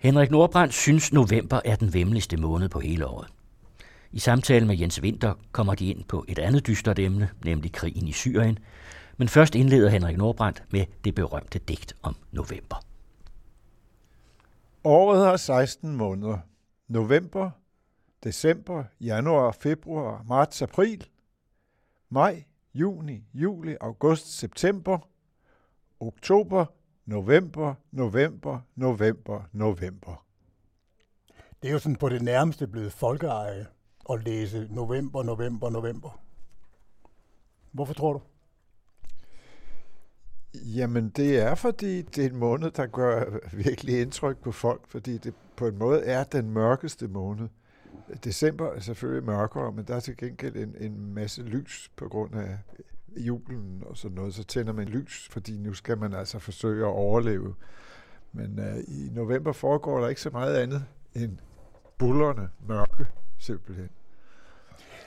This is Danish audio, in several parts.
Henrik Nordbrandt synes, november er den vemmeligste måned på hele året. I samtale med Jens Winter kommer de ind på et andet dystert emne, nemlig krigen i Syrien. Men først indleder Henrik Nordbrandt med det berømte digt om november. Året har 16 måneder. November, december, januar, februar, marts, april, maj, juni, juli, august, september, oktober, november, november, november, november. Det er jo sådan på det nærmeste blevet folkeeje at læse november, november, november. Hvorfor tror du? Jamen, det er, fordi det er en måned, der gør virkelig indtryk på folk, fordi det på en måde er den mørkeste måned. December er selvfølgelig mørkere, men der er til gengæld en, en masse lys på grund af julen og sådan noget. Så tænder man lys, fordi nu skal man altså forsøge at overleve. Men uh, i november foregår der ikke så meget andet end bullerne mørke, simpelthen.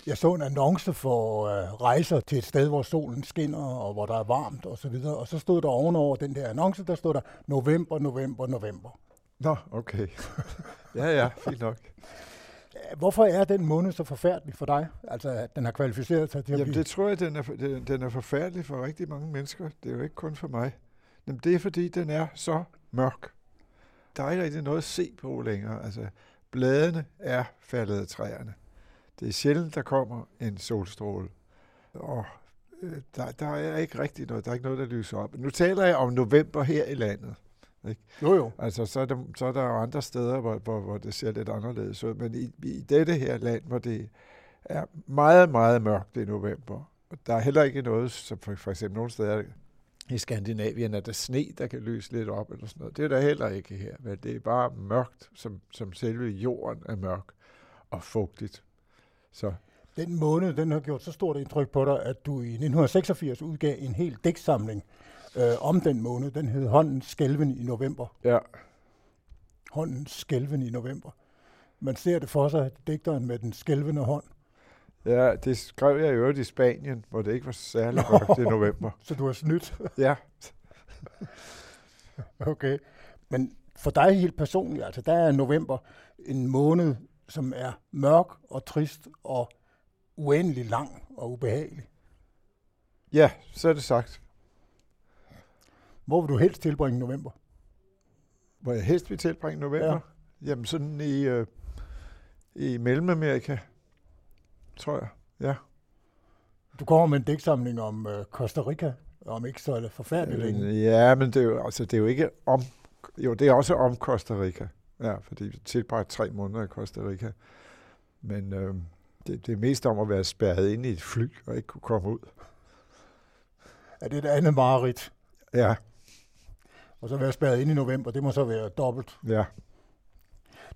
Jeg så en annonce for uh, rejser til et sted, hvor solen skinner, og hvor der er varmt og så videre. Og så stod der ovenover den der annonce, der stod der november, november, november. Nå, okay. ja, ja, fint nok. Hvorfor er den måned så forfærdelig for dig? Altså, at den har kvalificeret sig til at Jamen, blive... det tror jeg, den er, den, den er forfærdelig for rigtig mange mennesker. Det er jo ikke kun for mig. Jamen, det er fordi, den er så mørk. Der er ikke rigtig noget at se på længere. Altså, bladene er faldet af træerne. Det er sjældent, der kommer en solstråle. Og øh, der, der er ikke rigtig noget. Der er ikke noget, der lyser op. Nu taler jeg om november her i landet. Ikke? Jo, jo. Altså, så er, der, så er der jo andre steder, hvor, hvor, hvor det ser lidt anderledes ud. Men i, i dette her land, hvor det er meget, meget mørkt i november, og der er heller ikke noget, som for, for eksempel nogle steder i Skandinavien, at der sne, der kan lyse lidt op eller sådan noget. Det er der heller ikke her, men det er bare mørkt, som, som selve jorden er mørk og fugtigt. Så Den måned, den har gjort så stort indtryk på dig, at du i 1986 udgav en hel dæksamling øh, om den måned. Den hed Håndens skælven i november. ja, Håndens skælven i november. Man ser det for sig, digteren med den skælvende hånd. ja, det skrev jeg i øvrigt i Spanien, hvor det ikke var særlig mørkt i november. Så du har snydt. Ja, Okay. Men for dig helt personligt, altså der er november en måned, som er mørk og trist og uendelig lang og ubehagelig. ja, så er det sagt. Hvor vil du helst tilbringe november? Hvor jeg helst vil tilbringe november? Ja. Ja. Jamen sådan i, øh, i Mellemamerika, tror jeg. Ja. Du kommer med en digtsamling om øh, Costa Rica, om ikke så forfærdeligt længe. Øh, Ja, men det er, jo, altså, det er jo ikke om... Jo, det er også om Costa Rica. Ja, fordi vi tilbragte tre måneder i Costa Rica. Men øh, det, det er mest om at være spærret inde i et fly og ikke kunne komme ud. Er det et andet mareridt? Ja, Og så være spærret ind i november, det må så være dobbelt. ja.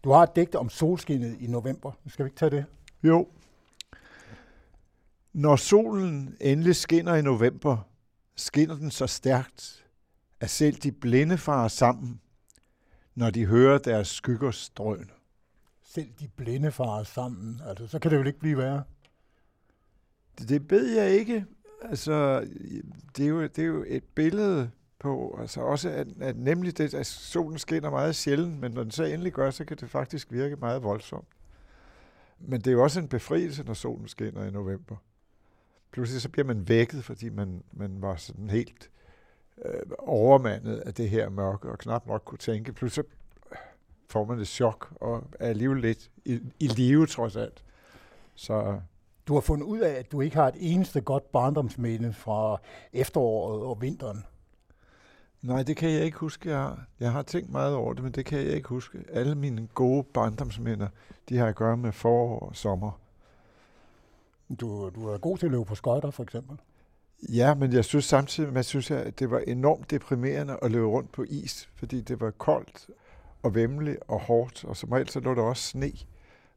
Du har et digt om solskinnet i november. Skal vi ikke tage det? Jo. Når solen endelig skinner i november, skinner den så stærkt, at selv de blinde farer sammen, når de hører deres skyggers drøn. Selv de blinde farer sammen. Altså, så kan det jo ikke blive værre. Det, det ved jeg ikke. Altså, det er, jo, det er jo et billede på, altså også at, at nemlig det, at solen skinner meget sjældent, men når den så endelig gør, så kan det faktisk virke meget voldsomt. Men det er jo også en befrielse, når solen skinner i november. Pludselig så bliver man vækket, fordi man, man var sådan helt øh, overmandet af det her mørke, og knap nok kunne tænke. Pludselig øh, får man et chok, og er alligevel lidt i, i live trods alt. Så Du har fundet ud af, at du ikke har et eneste godt barndomsminde fra efteråret og vinteren. Nej, det kan jeg ikke huske, jeg har. Jeg har tænkt meget over det, men det kan jeg ikke huske. Alle mine gode barndomsminder, de har at gøre med forår og sommer. Du, du er god til at løbe på skøjter, for eksempel. Ja, men jeg synes samtidig, man synes, at det var enormt deprimerende at løbe rundt på is, fordi det var koldt og vemmeligt og hårdt, og som regel så lå der også sne.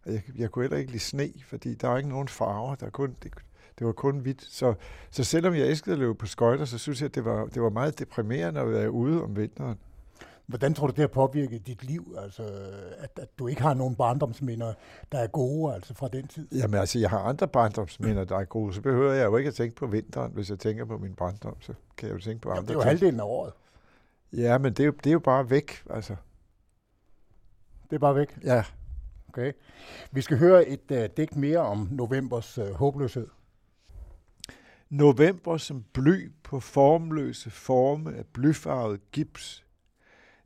Jeg, jeg kunne heller ikke lide sne, fordi der er ikke nogen farver, der er kun, det, det var kun hvidt. Så, så selvom jeg elskede at løbe på skøjter, så synes jeg, at det var, det var meget deprimerende at være ude om vinteren. Hvordan tror du, det har påvirket dit liv? Altså, at, at du ikke har nogen barndomsminder, der er gode altså fra den tid? Jamen altså, jeg har andre barndomsminder, der er gode, så behøver jeg jo ikke at tænke på vinteren. Hvis jeg tænker på min barndom, så kan jeg jo tænke på Jamen, andre det er jo ting. halvdelen af året. Ja, men det er, jo, det er jo bare væk, altså. Det er bare væk? Ja. Okay. Vi skal høre et uh, digt mere om novembers uh, håbløshed. November som bly på formløse forme af blyfarvet gips.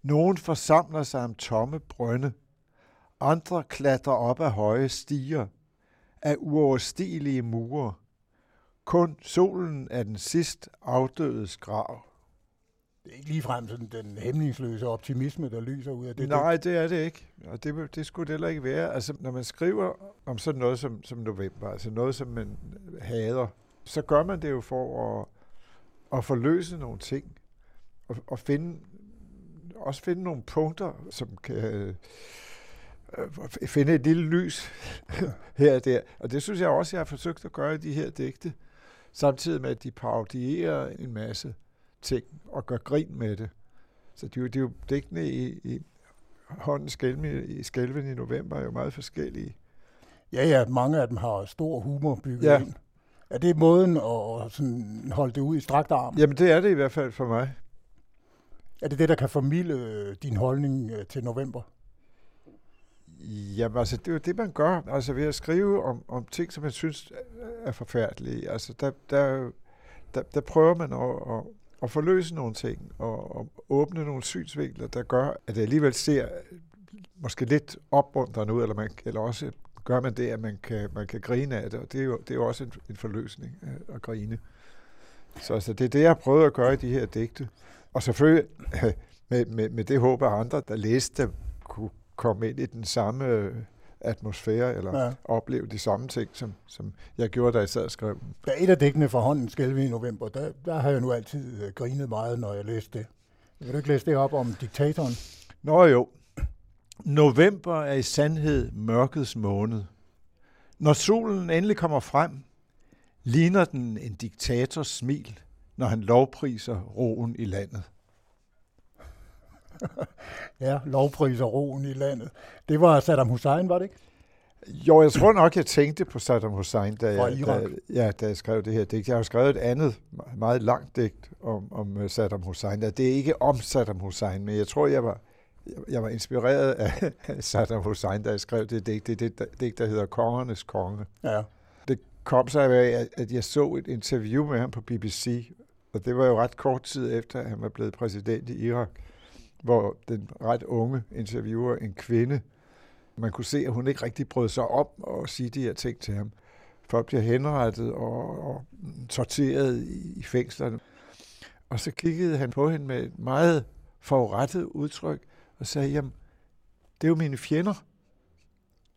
Nogen forsamler sig om tomme brønde. Andre klatrer op af høje stiger, af uoverstigelige mure. Kun solen er den sidst afdøde grav. Det er ikke ligefrem sådan den hemmingsløse optimisme, der lyser ud af det. Nej, det er det ikke. Og det, det skulle det heller ikke være. Altså, når man skriver om sådan noget som, som november, altså noget, som man hader, så gør man det jo for at, at forløse nogle ting. Og, og finde, også finde nogle punkter, som kan øh, finde et lille lys her og der. Og det synes jeg også, jeg har forsøgt at gøre i de her digte. Samtidig med, at de parodierer en masse ting og gør grin med det. Så de, de er jo digtene i, i hånden skælven i, skælven i november er jo meget forskellige. Ja, ja, mange af dem har stor humor bygget ja. ind. Er det måden at sådan holde det ud i strakt arm? Jamen, det er det i hvert fald for mig. Er det det, der kan formidle øh, din holdning øh, til november? Jamen, altså, det er jo det, man gør. Altså, ved at skrive om, om ting, som man synes er forfærdelige. Altså, der, der, der, der prøver man at, at, at forløse nogle ting, og, og åbne nogle synsvinkler, der gør, at det alligevel ser måske lidt opmuntrende ud, eller, man, eller også gør man det, at man kan, man kan grine af det, og det er jo, det er jo også en, en forløsning at grine. Så altså, det er det, jeg har prøvet at gøre i de her digte. Og selvfølgelig med, med, med det håb, at andre, der læste dem, kunne komme ind i den samme øh, atmosfære, eller ja. opleve de samme ting, som, som jeg gjorde, da jeg sad og skrev dem. Da et af dækkene fra hånden skælve i november, der, der har jeg nu altid øh, grinet meget, når jeg læste det. Vil du ikke læse det op om diktatoren? Nå jo. November er i sandhed mørkets måned. Når solen endelig kommer frem, ligner den en diktators smil, når han lovpriser roen i landet. ja, lovpriser roen i landet. Det var Saddam Hussein, var det ikke? Jo, jeg tror nok, jeg tænkte på Saddam Hussein, da jeg, da, ja, da jeg skrev det her digt. Jeg har skrevet et andet meget langt digt om, om øh, Saddam Hussein. Det er ikke om Saddam Hussein, men jeg tror, jeg var, jeg var inspireret af Saddam Hussein, jeg skrev det digt. Det det digt, der hedder Kongernes Konge. Ja. Det kom sig af, at jeg så et interview med ham på BBC, og det var jo ret kort tid efter, at han var blevet præsident i Irak hvor den ret unge interviewer, en kvinde, man kunne se, at hun ikke rigtig brød sig om at sige de her ting til ham. Folk bliver henrettet og, og torteret i, i fængslerne. Og så kiggede han på hende med et meget forurettet udtryk og sagde, jamen, det er jo mine fjender.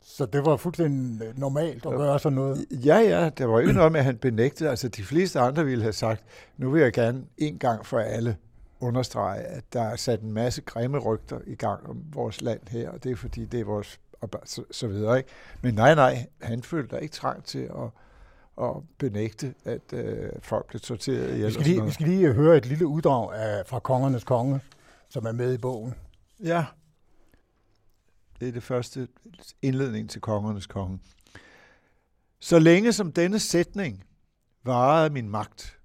Så det var fuldstændig normalt at gøre sådan noget? Ja, ja. Der var ikke noget med, at han benægtede. Altså, de fleste andre ville have sagt, nu vil jeg gerne en gang for alle understrege, at der er sat en masse grimme rygter i gang om vores land her, og det er fordi, det er vores og så, så videre. Ikke? Men nej, nej, han følte ikke trang til at, at benægte, at øh, folk blev sorteret ihjel. Vi skal, lige, vi skal lige høre et lille uddrag af, fra Kongernes Konge, som er med i bogen. Ja, det er det første indledning til Kongernes Konge. Så længe som denne sætning varede min magt.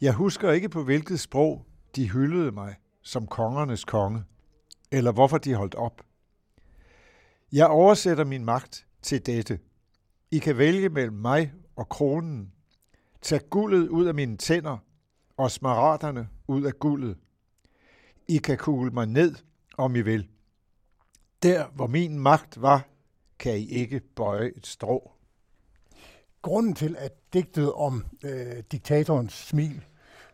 Jeg husker ikke på hvilket sprog de hyldede mig som kongernes konge, eller hvorfor de holdt op. Jeg oversætter min magt til dette. I kan vælge mellem mig og kronen. Tag guldet ud af mine tænder og smaraterne ud af guldet. I kan kugle mig ned, om I vil. Der, hvor min magt var, kan I ikke bøje et strå. Grunden til, at digtet om øh, diktatorens smil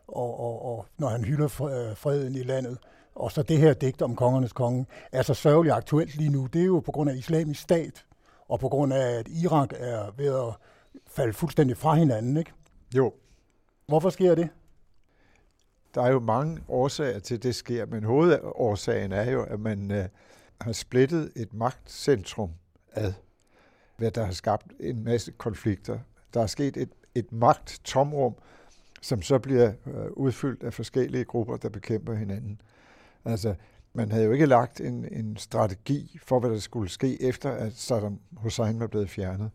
og, og, og når han hylder øh, freden i landet. Og så det her digt om kongernes konge er så sørgeligt aktuelt lige nu. Det er jo på grund af islamisk stat, og på grund af, at Irak er ved at falde fuldstændig fra hinanden, ikke? Jo. Hvorfor sker det? Der er jo mange årsager til, at det sker, men hovedårsagen er jo, at man øh, har splittet et magtcentrum ad, hvad der har skabt en masse konflikter. Der er sket et, et magttomrum, som så bliver øh, udfyldt af forskellige grupper, der bekæmper hinanden. Altså, man havde jo ikke lagt en, en strategi for, hvad der skulle ske efter, at Saddam Hussein var blevet fjernet.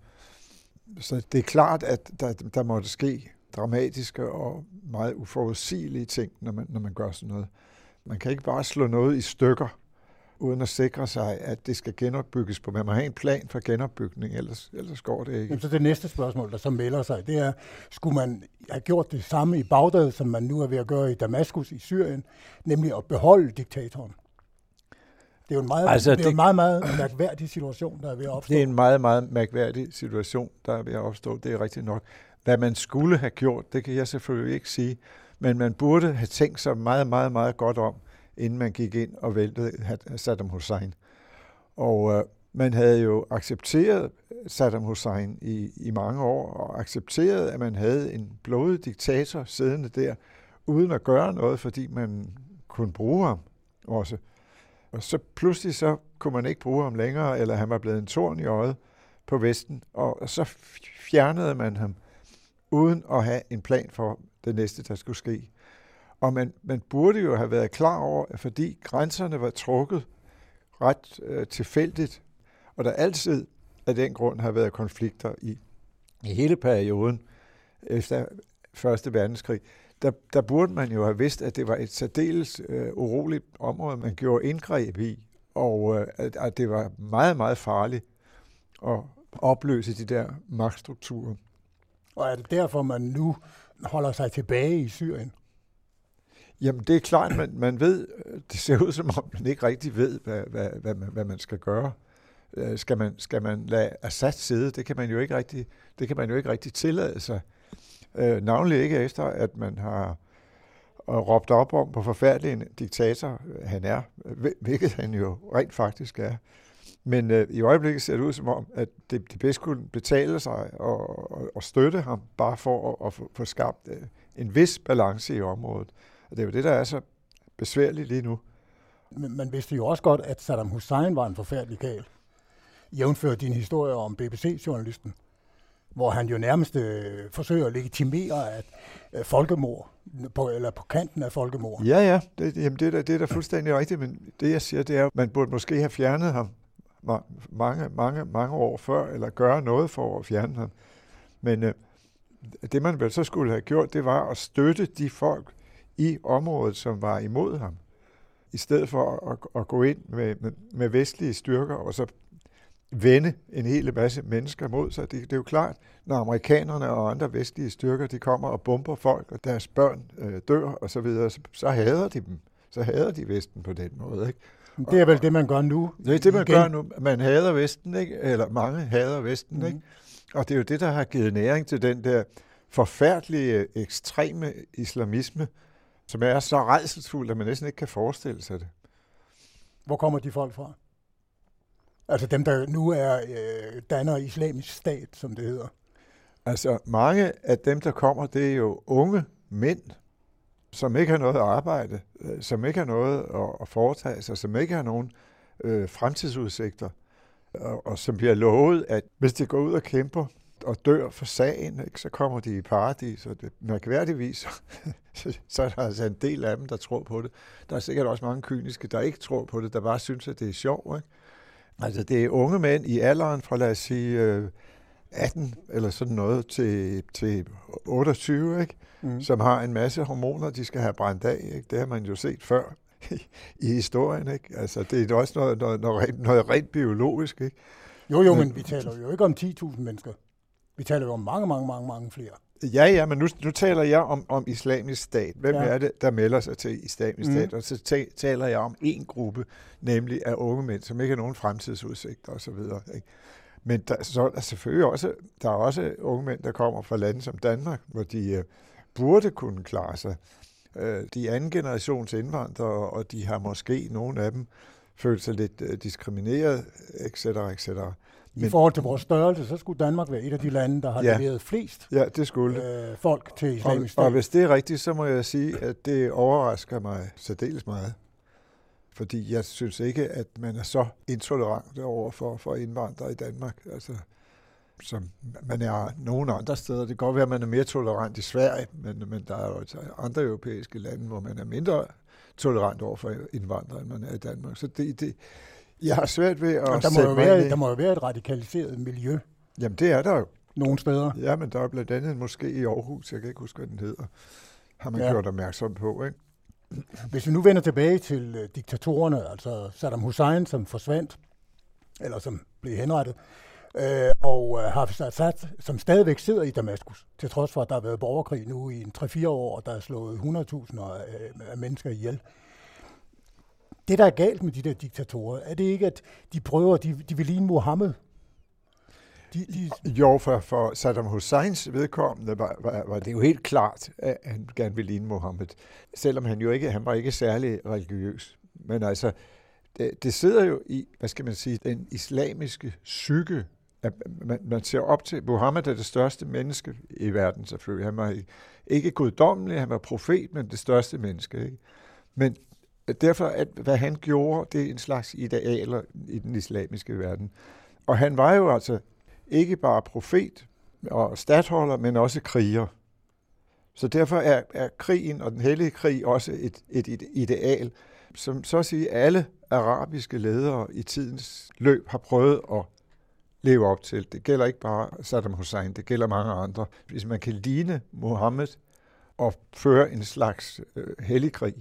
Så det er klart, at der, der måtte ske dramatiske og meget uforudsigelige ting, når man, når man gør sådan noget. Man kan ikke bare slå noget i stykker, uden at sikre sig, at det skal genopbygges på. Man må have en plan for genopbygning, ellers, ellers går det ikke. Jamen, så det næste spørgsmål, der så melder sig, det er, skulle man have gjort det samme i Bagdad, som man nu er ved at gøre i Damaskus i Syrien, nemlig at beholde diktatoren? Det er jo en meget, altså, det er det, en meget, meget mærkværdig situation, der er ved at opstå. Det er en meget, meget mærkværdig situation, der er ved at opstå. Det er rigtigt nok. Hvad man skulle have gjort, det kan jeg selvfølgelig ikke sige, men man burde have tænkt sig meget, meget, meget godt om, inden man gik ind og væltede Saddam Hussein. Og øh, man havde jo accepteret Saddam Hussein i, i mange år, og accepteret, at man havde en blodig diktator siddende der, uden at gøre noget, fordi man kunne bruge ham også. Og så pludselig så kunne man ikke bruge ham længere, eller han var blevet en torn i øjet på Vesten, og så fjernede man ham, uden at have en plan for det næste, der skulle ske. Og man, man burde jo have været klar over, at fordi grænserne var trukket ret øh, tilfældigt, og der altid af den grund har været konflikter i, i hele perioden efter Første Verdenskrig, der, der burde man jo have vidst, at det var et særdeles øh, uroligt område, man gjorde indgreb i, og øh, at, at det var meget, meget farligt at opløse de der magtstrukturer. Og er det derfor, man nu holder sig tilbage i Syrien? Jamen, det er klart, man, man ved, det ser ud som om, man ikke rigtig ved, hvad, hvad, hvad, man, hvad man skal gøre. Øh, skal man, skal man lade Assad sidde? Det kan man jo ikke rigtig, det kan man jo ikke rigtig tillade sig. Øh, navnlig ikke efter, at man har øh, råbt op om, hvor forfærdelig en diktator øh, han er, øh, hvilket han jo rent faktisk er. Men øh, i øjeblikket ser det ud som om, at det, det bedst kunne betale sig og, og, og støtte ham, bare for at, at få, få skabt øh, en vis balance i området. Og det er jo det, der er så besværligt lige nu. Men man vidste jo også godt, at Saddam Hussein var en forfærdelig gal. Jævnfører din historie om BBC-journalisten, hvor han jo nærmest øh, forsøger at legitimere at øh, folkemord, på, eller på kanten af folkemord. Ja, ja, det, jamen det, er da, det er da fuldstændig rigtigt, men det jeg siger, det er, at man burde måske have fjernet ham mange, mange, mange år før, eller gøre noget for at fjerne ham. Men øh, det man vel så skulle have gjort, det var at støtte de folk i området, som var imod ham, i stedet for at, at gå ind med, med, med vestlige styrker og så vende en hel masse mennesker mod sig. Det, det er jo klart, når amerikanerne og andre vestlige styrker, de kommer og bomber folk, og deres børn øh, dør og så videre, så, så hader de dem. Så hader de Vesten på den måde. Ikke? Det er vel det, man gør nu. Det er det, man igen. gør nu. Man hader Vesten, ikke? eller mange hader Vesten. Mm. Ikke? Og det er jo det, der har givet næring til den der forfærdelige, ekstreme islamisme, som er så redselsfuld, at man næsten ikke kan forestille sig det. Hvor kommer de folk fra? Altså dem, der nu er øh, danner islamisk stat, som det hedder. Altså mange af dem, der kommer, det er jo unge mænd, som ikke har noget at arbejde, øh, som ikke har noget at foretage sig, som ikke har nogen øh, fremtidsudsigter, og, og som bliver lovet, at hvis de går ud og kæmper og dør for sagen, ikke, så kommer de i paradis, og det mærkværdigvis, så, så er der altså en del af dem, der tror på det. Der er sikkert også mange kyniske, der ikke tror på det, der bare synes, at det er sjovt. Ikke? Altså det er unge mænd i alderen fra, lad os sige, øh, 18 eller sådan noget til, til 28, ikke? Mm. som har en masse hormoner, de skal have brændt af. Ikke? Det har man jo set før i historien. Ikke? Altså, det er også noget, noget, noget, rent, noget rent biologisk. Ikke? Jo, jo, men, men vi taler jo ikke om 10.000 mennesker. Vi taler jo om mange, mange, mange, mange flere. Ja, ja, men nu, nu taler jeg om, om islamisk stat. Hvem ja. er det, der melder sig til islamisk mm. stat? Og så taler jeg om en gruppe, nemlig af unge mænd, som ikke har nogen fremtidsudsigter osv. Ikke? Men der, så er der selvfølgelig også, der er også unge mænd, der kommer fra lande som Danmark, hvor de uh, burde kunne klare sig. Uh, de anden generations indvandrere, og de har måske, nogle af dem, følt sig lidt uh, diskrimineret, etc., etc. Men, I forhold til vores størrelse, så skulle Danmark være et af de lande, der har ja, leveret flest ja, det skulle. Øh, folk til islamisk og, og hvis det er rigtigt, så må jeg sige, at det overrasker mig særdeles meget. Fordi jeg synes ikke, at man er så intolerant over for, for indvandrere i Danmark. Altså, som man er nogle andre steder. Det kan godt være, at man er mere tolerant i Sverige, men, men der er jo altså andre europæiske lande, hvor man er mindre tolerant over for indvandrere, end man er i Danmark. Så det, det, jeg har svært ved at der må, være, der må jo være et radikaliseret miljø. Jamen, det er der jo. Nogle steder. Ja, men der er blandt andet måske i Aarhus, jeg kan ikke huske, hvad den hedder, har man ja. gjort opmærksom på, ikke? Hvis vi nu vender tilbage til øh, diktatorerne, altså Saddam Hussein, som forsvandt, eller som blev henrettet, øh, og øh, Hafez Assad, som stadigvæk sidder i Damaskus, til trods for, at der har været borgerkrig nu i 3-4 år, og der er slået 100.000 øh, af mennesker ihjel. Det, der er galt med de der diktatorer, er det ikke, at de prøver, de, de vil ligne Mohammed, de, de... Jo, for, for Saddam Husseins vedkommende var, var, var det jo helt klart, at han gerne ville ligne Mohammed. Selvom han jo ikke, han var ikke særlig religiøs. Men altså, det, det sidder jo i, hvad skal man sige, den islamiske psyke, at man, man ser op til, Mohammed er det største menneske i verden selvfølgelig. Han var ikke guddommelig, han var profet, men det største menneske. Ikke? Men derfor, at hvad han gjorde, det er en slags idealer i den islamiske verden. Og han var jo altså ikke bare profet og stadholder, men også kriger. Så derfor er, er krigen og den hellige krig også et, et, et ideal, som så at sige alle arabiske ledere i tidens løb har prøvet at leve op til. Det gælder ikke bare Saddam Hussein, det gælder mange andre. Hvis man kan ligne Mohammed og føre en slags øh, hellig krig,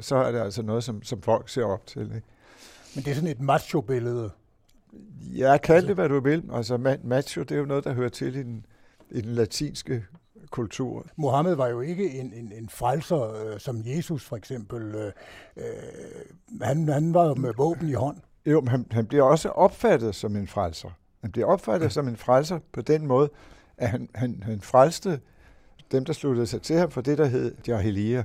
så er det altså noget, som, som folk ser op til. Ikke? Men det er sådan et macho-billede, Ja, kald det, hvad du vil. Altså, macho, det er jo noget, der hører til i den, i den latinske kultur. Mohammed var jo ikke en, en, en frelser øh, som Jesus for eksempel. Øh, øh, han, han var jo med våben i hånd. Jo, men han, han bliver også opfattet som en frelser. Han bliver opfattet som en frelser på den måde, at han, han, han frelste dem, der sluttede sig til ham for det, der hed Jahiliya,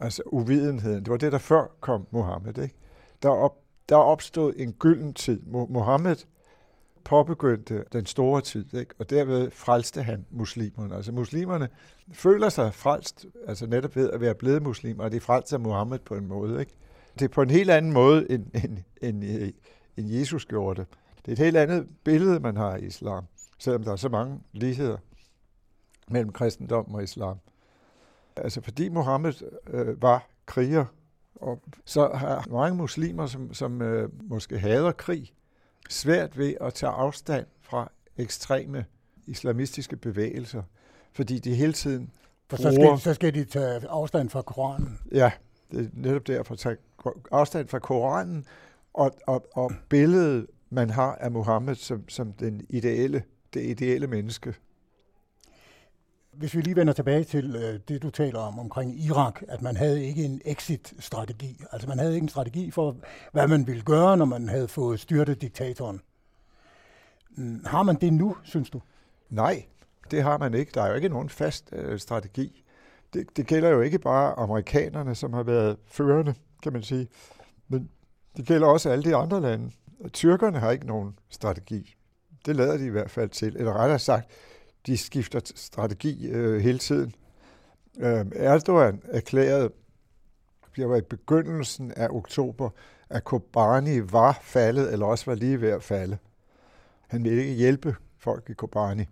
altså uvidenheden. Det var det, der før kom Mohammed. Ikke? Der op, der opstod en gylden tid. Mohammed påbegyndte den store tid, ikke? og derved frelste han muslimerne. Altså muslimerne føler sig frelst, altså netop ved at være blevet muslimer, og de frelser Mohammed på en måde. Ikke? Det er på en helt anden måde, end, end, end, øh, end Jesus gjorde det. Det er et helt andet billede, man har i islam, selvom der er så mange ligheder mellem kristendom og islam. Altså fordi Mohammed øh, var kriger, og så har mange muslimer, som, som øh, måske hader krig, svært ved at tage afstand fra ekstreme islamistiske bevægelser, fordi de hele tiden For så skal, så skal de tage afstand fra Koranen. Ja, det er netop derfor at tage afstand fra Koranen og, og, og billedet, man har af Mohammed som, som den ideelle, det ideelle menneske. Hvis vi lige vender tilbage til øh, det, du taler om omkring Irak, at man havde ikke en exit-strategi. Altså man havde ikke en strategi for, hvad man ville gøre, når man havde fået styrtet diktatoren. Mm, har man det nu, synes du? Nej, det har man ikke. Der er jo ikke nogen fast øh, strategi. Det, det gælder jo ikke bare amerikanerne, som har været førende, kan man sige. Men det gælder også alle de andre lande. Tyrkerne har ikke nogen strategi. Det lader de i hvert fald til. Eller rettere sagt, de skifter strategi øh, hele tiden. Øh, Erdogan erklærede, det var i begyndelsen af oktober, at Kobani var faldet, eller også var lige ved at falde. Han ville ikke hjælpe folk i Kobani.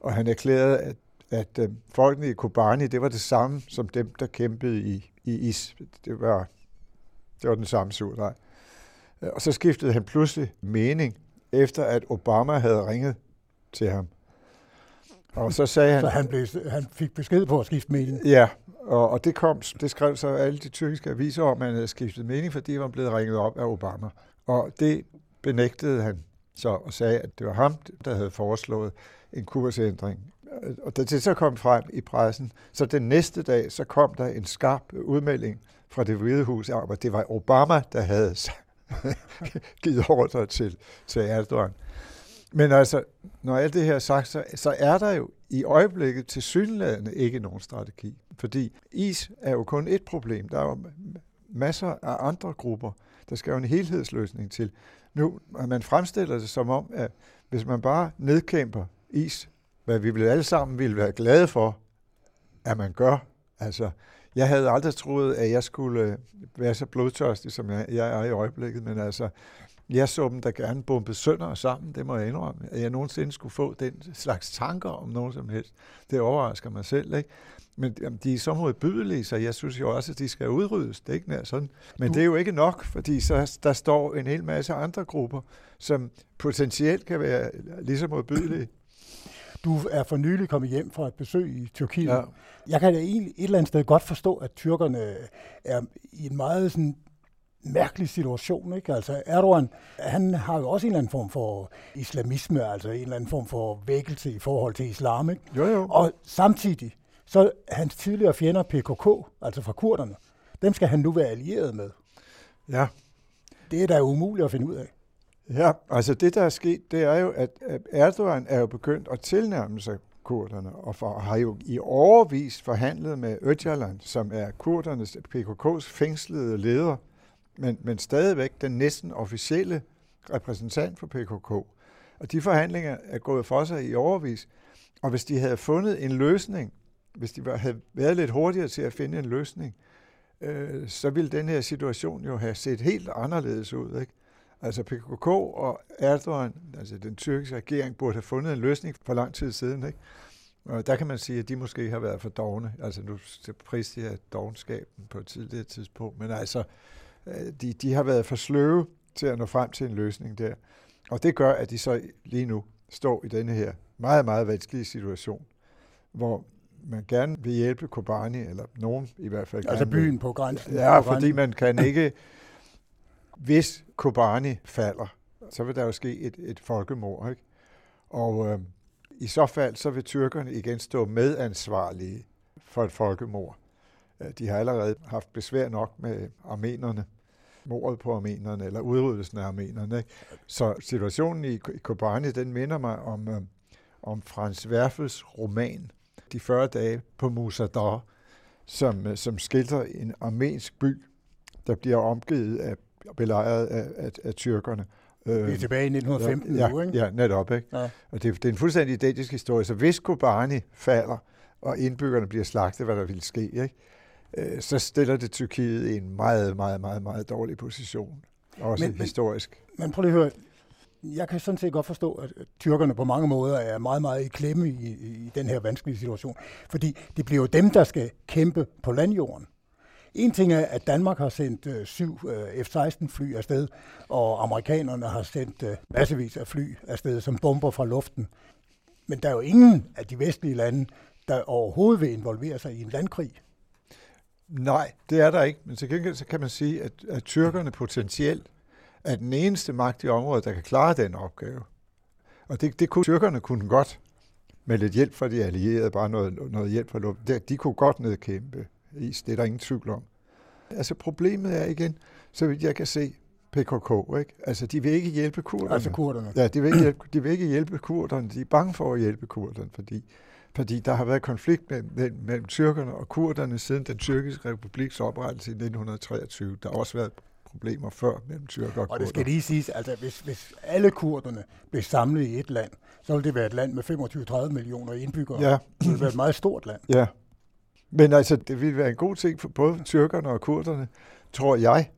Og han erklærede, at, at øh, folkene i Kobani, det var det samme som dem, der kæmpede i, i is. Det var, det var den samme surdej. Øh, og så skiftede han pludselig mening, efter at Obama havde ringet til ham og så sagde han... Så han, blev, han fik besked på at skifte mening? Ja, og, og det, kom, det skrev så alle de tyrkiske aviser om, at han havde skiftet mening, fordi han var blevet ringet op af Obama. Og det benægtede han så og sagde, at det var ham, der havde foreslået en kursændring. Og da det så kom frem i pressen, så den næste dag, så kom der en skarp udmelding fra det hvide hus om, at det var Obama, der havde givet ordre til, til Erdogan. Men altså, når alt det her er sagt, så, så er der jo i øjeblikket til synlædende ikke nogen strategi. Fordi is er jo kun et problem. Der er jo masser af andre grupper. Der skal jo en helhedsløsning til. Nu, man fremstiller det som om, at hvis man bare nedkæmper is, hvad vi vil alle sammen ville være glade for, at man gør. Altså, jeg havde aldrig troet, at jeg skulle være så blodtørstig, som jeg, jeg er i øjeblikket, men altså, jeg så dem da gerne bombe sønder og sammen, det må jeg indrømme. At jeg nogensinde skulle få den slags tanker om nogen som helst, det overrasker mig selv. Ikke? Men jamen, de er så modbydelige, så jeg synes jo også, at de skal udryddes. Det er ikke nær sådan. Men du... det er jo ikke nok, fordi så, der står en hel masse andre grupper, som potentielt kan være lige så modbydelige. Du er for nylig kommet hjem fra et besøg i Tyrkiet. Ja. Jeg kan da egentlig et eller andet sted godt forstå, at tyrkerne er i en meget sådan mærkelig situation. Ikke? Altså Erdogan, han har jo også en eller anden form for islamisme, altså en eller anden form for vækkelse i forhold til islam. Ikke? Jo, jo. Og samtidig, så hans tidligere fjender PKK, altså fra kurderne, dem skal han nu være allieret med. Ja. Det er da umuligt at finde ud af. Ja, altså det, der er sket, det er jo, at Erdogan er jo begyndt at tilnærme sig kurderne, og for, har jo i overvis forhandlet med Öcalan, som er kurdernes, PKK's fængslede leder, men, men stadigvæk den næsten officielle repræsentant for PKK. Og de forhandlinger er gået for sig i overvis, og hvis de havde fundet en løsning, hvis de havde været lidt hurtigere til at finde en løsning, øh, så ville den her situation jo have set helt anderledes ud. Ikke? Altså PKK og Erdogan, altså den tyrkiske regering, burde have fundet en løsning for lang tid siden. Ikke? Og der kan man sige, at de måske har været for dogne. Altså nu priste jeg dogenskaben på et tidligere tidspunkt, men altså, de, de har været for sløve til at nå frem til en løsning der. Og det gør, at de så lige nu står i denne her meget, meget vanskelige situation, hvor man gerne vil hjælpe Kobani, eller nogen i hvert fald. Altså byen på grænsen. Ja, på fordi man kan ikke, hvis Kobani falder, så vil der jo ske et, et folkemord. Ikke? Og øh, i så fald, så vil tyrkerne igen stå medansvarlige for et folkemord. De har allerede haft besvær nok med armenerne, mordet på armenerne, eller udryddelsen af armenerne. Ikke? Så situationen i Kobani, den minder mig om, øh, om Frans Werfels roman, De 40 dage på Musadar, som, øh, som skildrer en armensk by, der bliver omgivet af belejret af, af, af tyrkerne. Vi er tilbage i 1915 ja, nu, ikke? Ja, netop. Ikke? Ja. Og det, det er en fuldstændig identisk historie. Så hvis Kobani falder, og indbyggerne bliver slagtet, hvad der vil ske, ikke? Øh, så stiller det Tyrkiet i en meget, meget, meget, meget dårlig position. Også men, historisk. Men, prøv lige at høre. Jeg kan sådan set godt forstå, at tyrkerne på mange måder er meget, meget i klemme i, i den her vanskelige situation. Fordi det bliver jo dem, der skal kæmpe på landjorden. En ting er, at Danmark har sendt øh, syv øh, F-16-fly afsted, og amerikanerne har sendt øh, massevis af fly afsted som bomber fra luften. Men der er jo ingen af de vestlige lande, der overhovedet vil involvere sig i en landkrig. Nej, det er der ikke. Men til gengæld så kan man sige, at, at tyrkerne potentielt er den eneste magt i området, der kan klare den opgave. Og det, det kunne tyrkerne kunne godt, med lidt hjælp fra de allierede, bare noget, noget hjælp fra luften. De kunne godt nedkæmpe is. Det er der ingen tvivl om. Altså problemet er igen, så vidt jeg kan se, PKK, ikke? Altså, de vil ikke hjælpe kurderne. Altså kurderne. Ja, de vil ikke hjælpe, de vil ikke hjælpe kurderne. De er bange for at hjælpe kurderne, fordi, fordi der har været konflikt mellem, mellem, tyrkerne og kurderne siden den tyrkiske republiks oprettelse i 1923. Der har også været problemer før mellem tyrker og. Og det skal lige siges, altså hvis, hvis alle kurderne blev samlet i et land, så ville det være et land med 25-30 millioner indbyggere. Ja. Det ville være et meget stort land. Ja, men altså, det ville være en god ting for både tyrkerne og kurderne, tror jeg.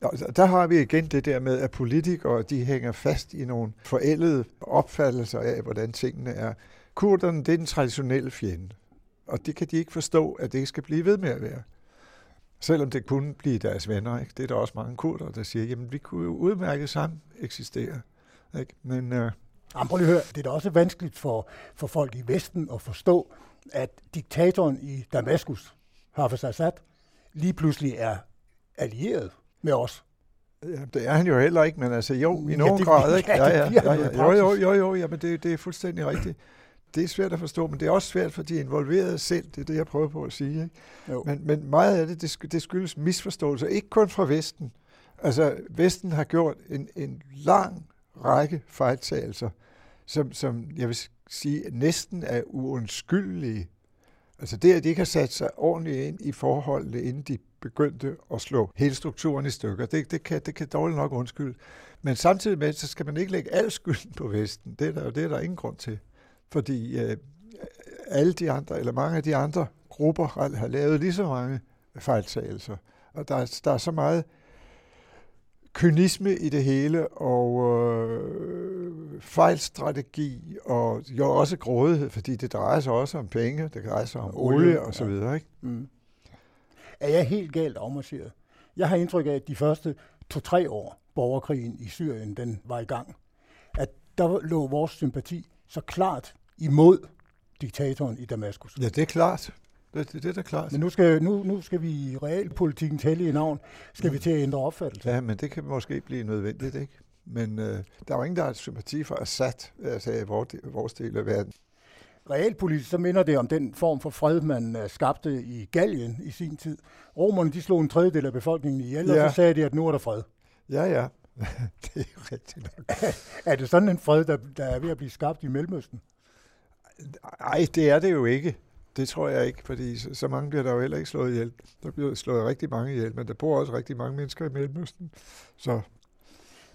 Og der har vi igen det der med, at politikere de hænger fast i nogle forældede opfattelser af, hvordan tingene er. Kurderne, det er den traditionelle fjende. Og det kan de ikke forstå, at det ikke skal blive ved med at være. Selvom det kunne blive deres venner. Ikke? Det er der også mange kurder, der siger, jamen vi kunne jo udmærket sammen eksistere. Ikke? Men, øh... Jamen, prøv lige at høre. Det er da også vanskeligt for, for folk i Vesten at forstå, at diktatoren i Damaskus, Hafez Assad, lige pludselig er allieret med os. Ja, det er han jo heller ikke, men altså jo, i nogen ja, grad, ikke? Ja, ja, ja, ja, jo, jo, jo, jo, ja, men det, det er fuldstændig rigtigt. Det er svært at forstå, men det er også svært for de involverede selv, det er det, jeg prøver på at sige. Ikke? Jo. Men, men meget af det, det, det skyldes misforståelser, ikke kun fra Vesten. Altså, Vesten har gjort en, en lang række fejltagelser, som, som jeg vil sige næsten er uundskyldelige. Altså det, at de ikke har sat sig ordentligt ind i forholdene, inden de begyndte at slå hele strukturen i stykker, det, det, kan, det kan dårligt nok undskylde. Men samtidig med, så skal man ikke lægge al skylden på Vesten. Det er der, det er der ingen grund til. Fordi øh, alle de andre, eller mange af de andre grupper har, har lavet lige så mange fejltagelser. Og der, der er så meget kynisme i det hele, og øh, fejlstrategi, og jo også grådighed, fordi det drejer sig også om penge, det drejer sig om olie, olie og så videre. Ikke? Mm. Er jeg helt galt afmarseret? Jeg har indtryk af, at de første to-tre år, borgerkrigen i Syrien, den var i gang, at der lå vores sympati så klart imod diktatoren i Damaskus. Ja, det er klart. Det, det, det er da klart. Men nu skal, nu, nu skal vi i realpolitikens hellige navn, skal vi til at ændre opfattelse. Ja, men det kan måske blive nødvendigt, ikke? Men øh, der er jo ingen, der har sympati for Assad, altså i vores, vores del af verden. Realpolitisk så minder det om den form for fred, man uh, skabte i Gallien i sin tid. Romerne de slog en tredjedel af befolkningen ihjel, ja. og så sagde de, at nu er der fred. Ja, ja. det er jo rigtigt nok. er det sådan en fred, der, der er ved at blive skabt i Mellemøsten? Nej, det er det jo ikke. Det tror jeg ikke, fordi så, så mange bliver der jo heller ikke slået ihjel. Der bliver slået rigtig mange ihjel, men der bor også rigtig mange mennesker i Mellemøsten. Så.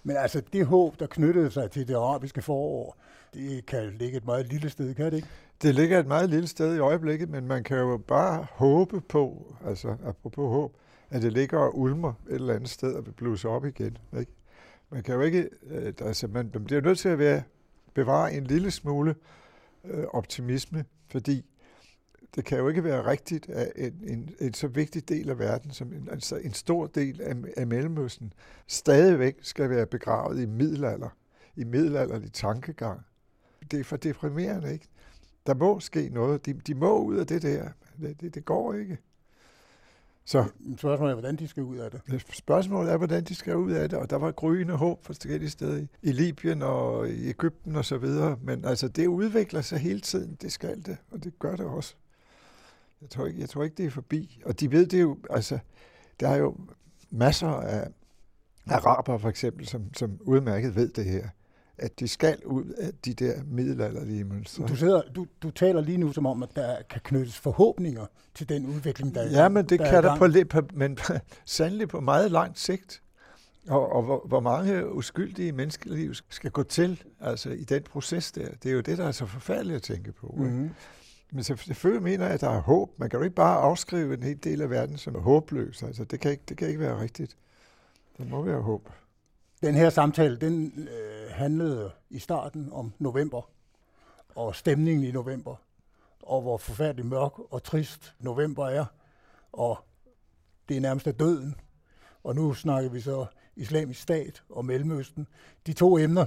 Men altså, det håb, der knyttede sig til det arabiske forår, det kan ligge et meget lille sted, kan det ikke? Det ligger et meget lille sted i øjeblikket, men man kan jo bare håbe på, altså apropos håb, at det ligger og ulmer et eller andet sted og vil blusse op igen. Ikke? Man kan jo ikke, øh, altså man, man bliver nødt til at være, bevare en lille smule øh, optimisme, fordi det kan jo ikke være rigtigt, at en, en, en så vigtig del af verden, som en, altså en stor del af, af Mellemøsten, stadigvæk skal være begravet i middelalder, i middelalderlig tankegang. Det er for deprimerende, ikke? Der må ske noget. De, de må ud af det der. Det, det, det går ikke. Så spørgsmålet er, hvordan de skal ud af det. Spørgsmålet er, hvordan de skal ud af det, og der var gryende håb for forskellige steder i, Libyen og i Ægypten og så videre, men altså det udvikler sig hele tiden, det skal det, og det gør det også. Jeg tror ikke, jeg tror ikke det er forbi, og de ved det jo, altså der er jo masser af araber for eksempel, som, som udmærket ved det her at de skal ud af de der middelalderlige mønstre. Du, sidder, du, du taler lige nu som om, at der kan knyttes forhåbninger til den udvikling, der Ja, men det der kan der på, på, men sandelig på meget langt sigt. Og, og hvor, hvor mange uskyldige menneskeliv skal gå til altså i den proces der. Det er jo det, der er så forfærdeligt at tænke på. Mm-hmm. Men selvfølgelig mener jeg, at der er håb. Man kan jo ikke bare afskrive en hel del af verden som er håbløs. Altså, det, kan ikke, det kan ikke være rigtigt. Der må være håb. Den her samtale, den øh, handlede i starten om november, og stemningen i november, og hvor forfærdelig mørk og trist november er, og det er nærmest af døden. Og nu snakker vi så islamisk stat og Mellemøsten. De to emner,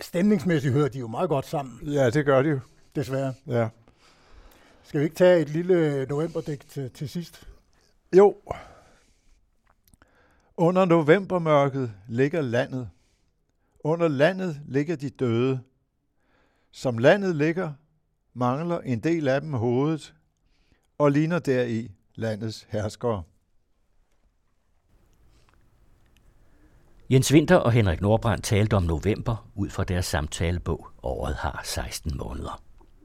stemningsmæssigt hører de jo meget godt sammen. Ja, det gør de jo. Desværre. Ja. Skal vi ikke tage et lille novemberdæk til, til sidst? Jo. Under novembermørket ligger landet. Under landet ligger de døde. Som landet ligger, mangler en del af dem hovedet, og ligner deri landets herskere. Jens Winter og Henrik Nordbrand talte om november ud fra deres samtalebog Året har 16 måneder.